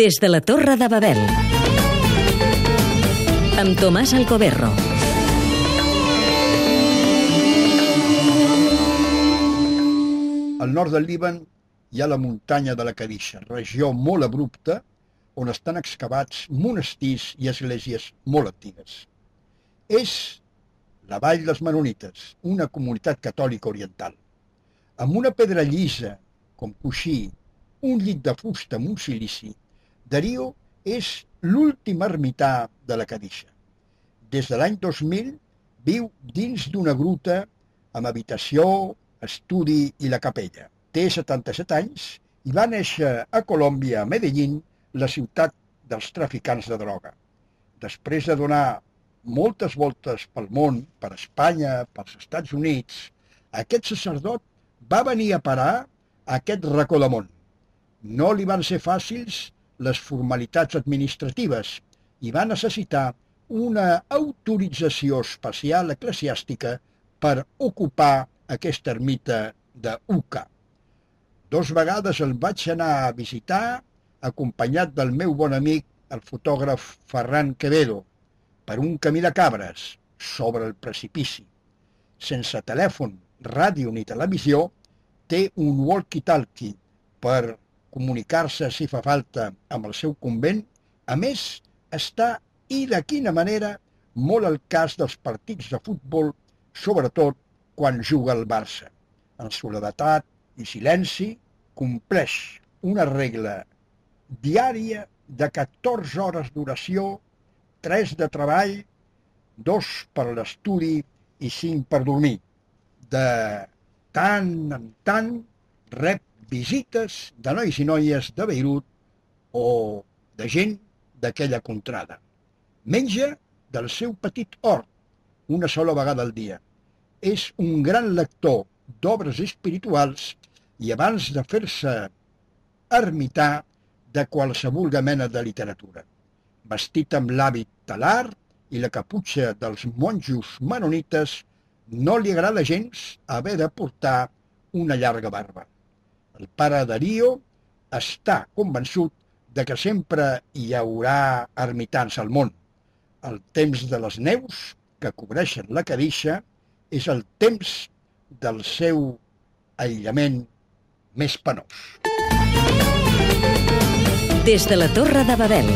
Des de la Torre de Babel. Amb Tomàs Alcoberro. Al nord del Líban hi ha la muntanya de la Cadisha, regió molt abrupta on estan excavats monestirs i esglésies molt antigues. És la Vall dels Menonites, una comunitat catòlica oriental. Amb una pedra llisa, com coixí, un llit de fusta amb un silici, Darío és l'últim ermità de la Cadisha. Des de l'any 2000 viu dins d'una gruta amb habitació, estudi i la capella. Té 77 anys i va néixer a Colòmbia, a Medellín, la ciutat dels traficants de droga. Després de donar moltes voltes pel món, per Espanya, pels Estats Units, aquest sacerdot va venir a parar a aquest racó de món. No li van ser fàcils les formalitats administratives i va necessitar una autorització especial eclesiàstica per ocupar aquesta ermita de Uca. Dos vegades el vaig anar a visitar acompanyat del meu bon amic, el fotògraf Ferran Quevedo, per un camí de cabres sobre el precipici. Sense telèfon, ràdio ni televisió, té un walkie-talkie per comunicar-se, si fa falta, amb el seu convent. A més, està, i de quina manera, molt al cas dels partits de futbol, sobretot quan juga el Barça. En soledatat i silenci, compleix una regla diària de 14 hores d'oració, 3 de treball, 2 per l'estudi i 5 per dormir. De tant en tant rep visites de nois i noies de Beirut o de gent d'aquella contrada. Menja del seu petit hort una sola vegada al dia. És un gran lector d'obres espirituals i abans de fer-se ermità de qualsevol mena de literatura. Vestit amb l'hàbit talar i la caputxa dels monjos menonites, no li agrada gens haver de portar una llarga barba. El pare Darío està convençut de que sempre hi haurà ermitans al món. El temps de les neus que cobreixen la cadixa és el temps del seu aïllament més penós. Des de la Torre de Babel.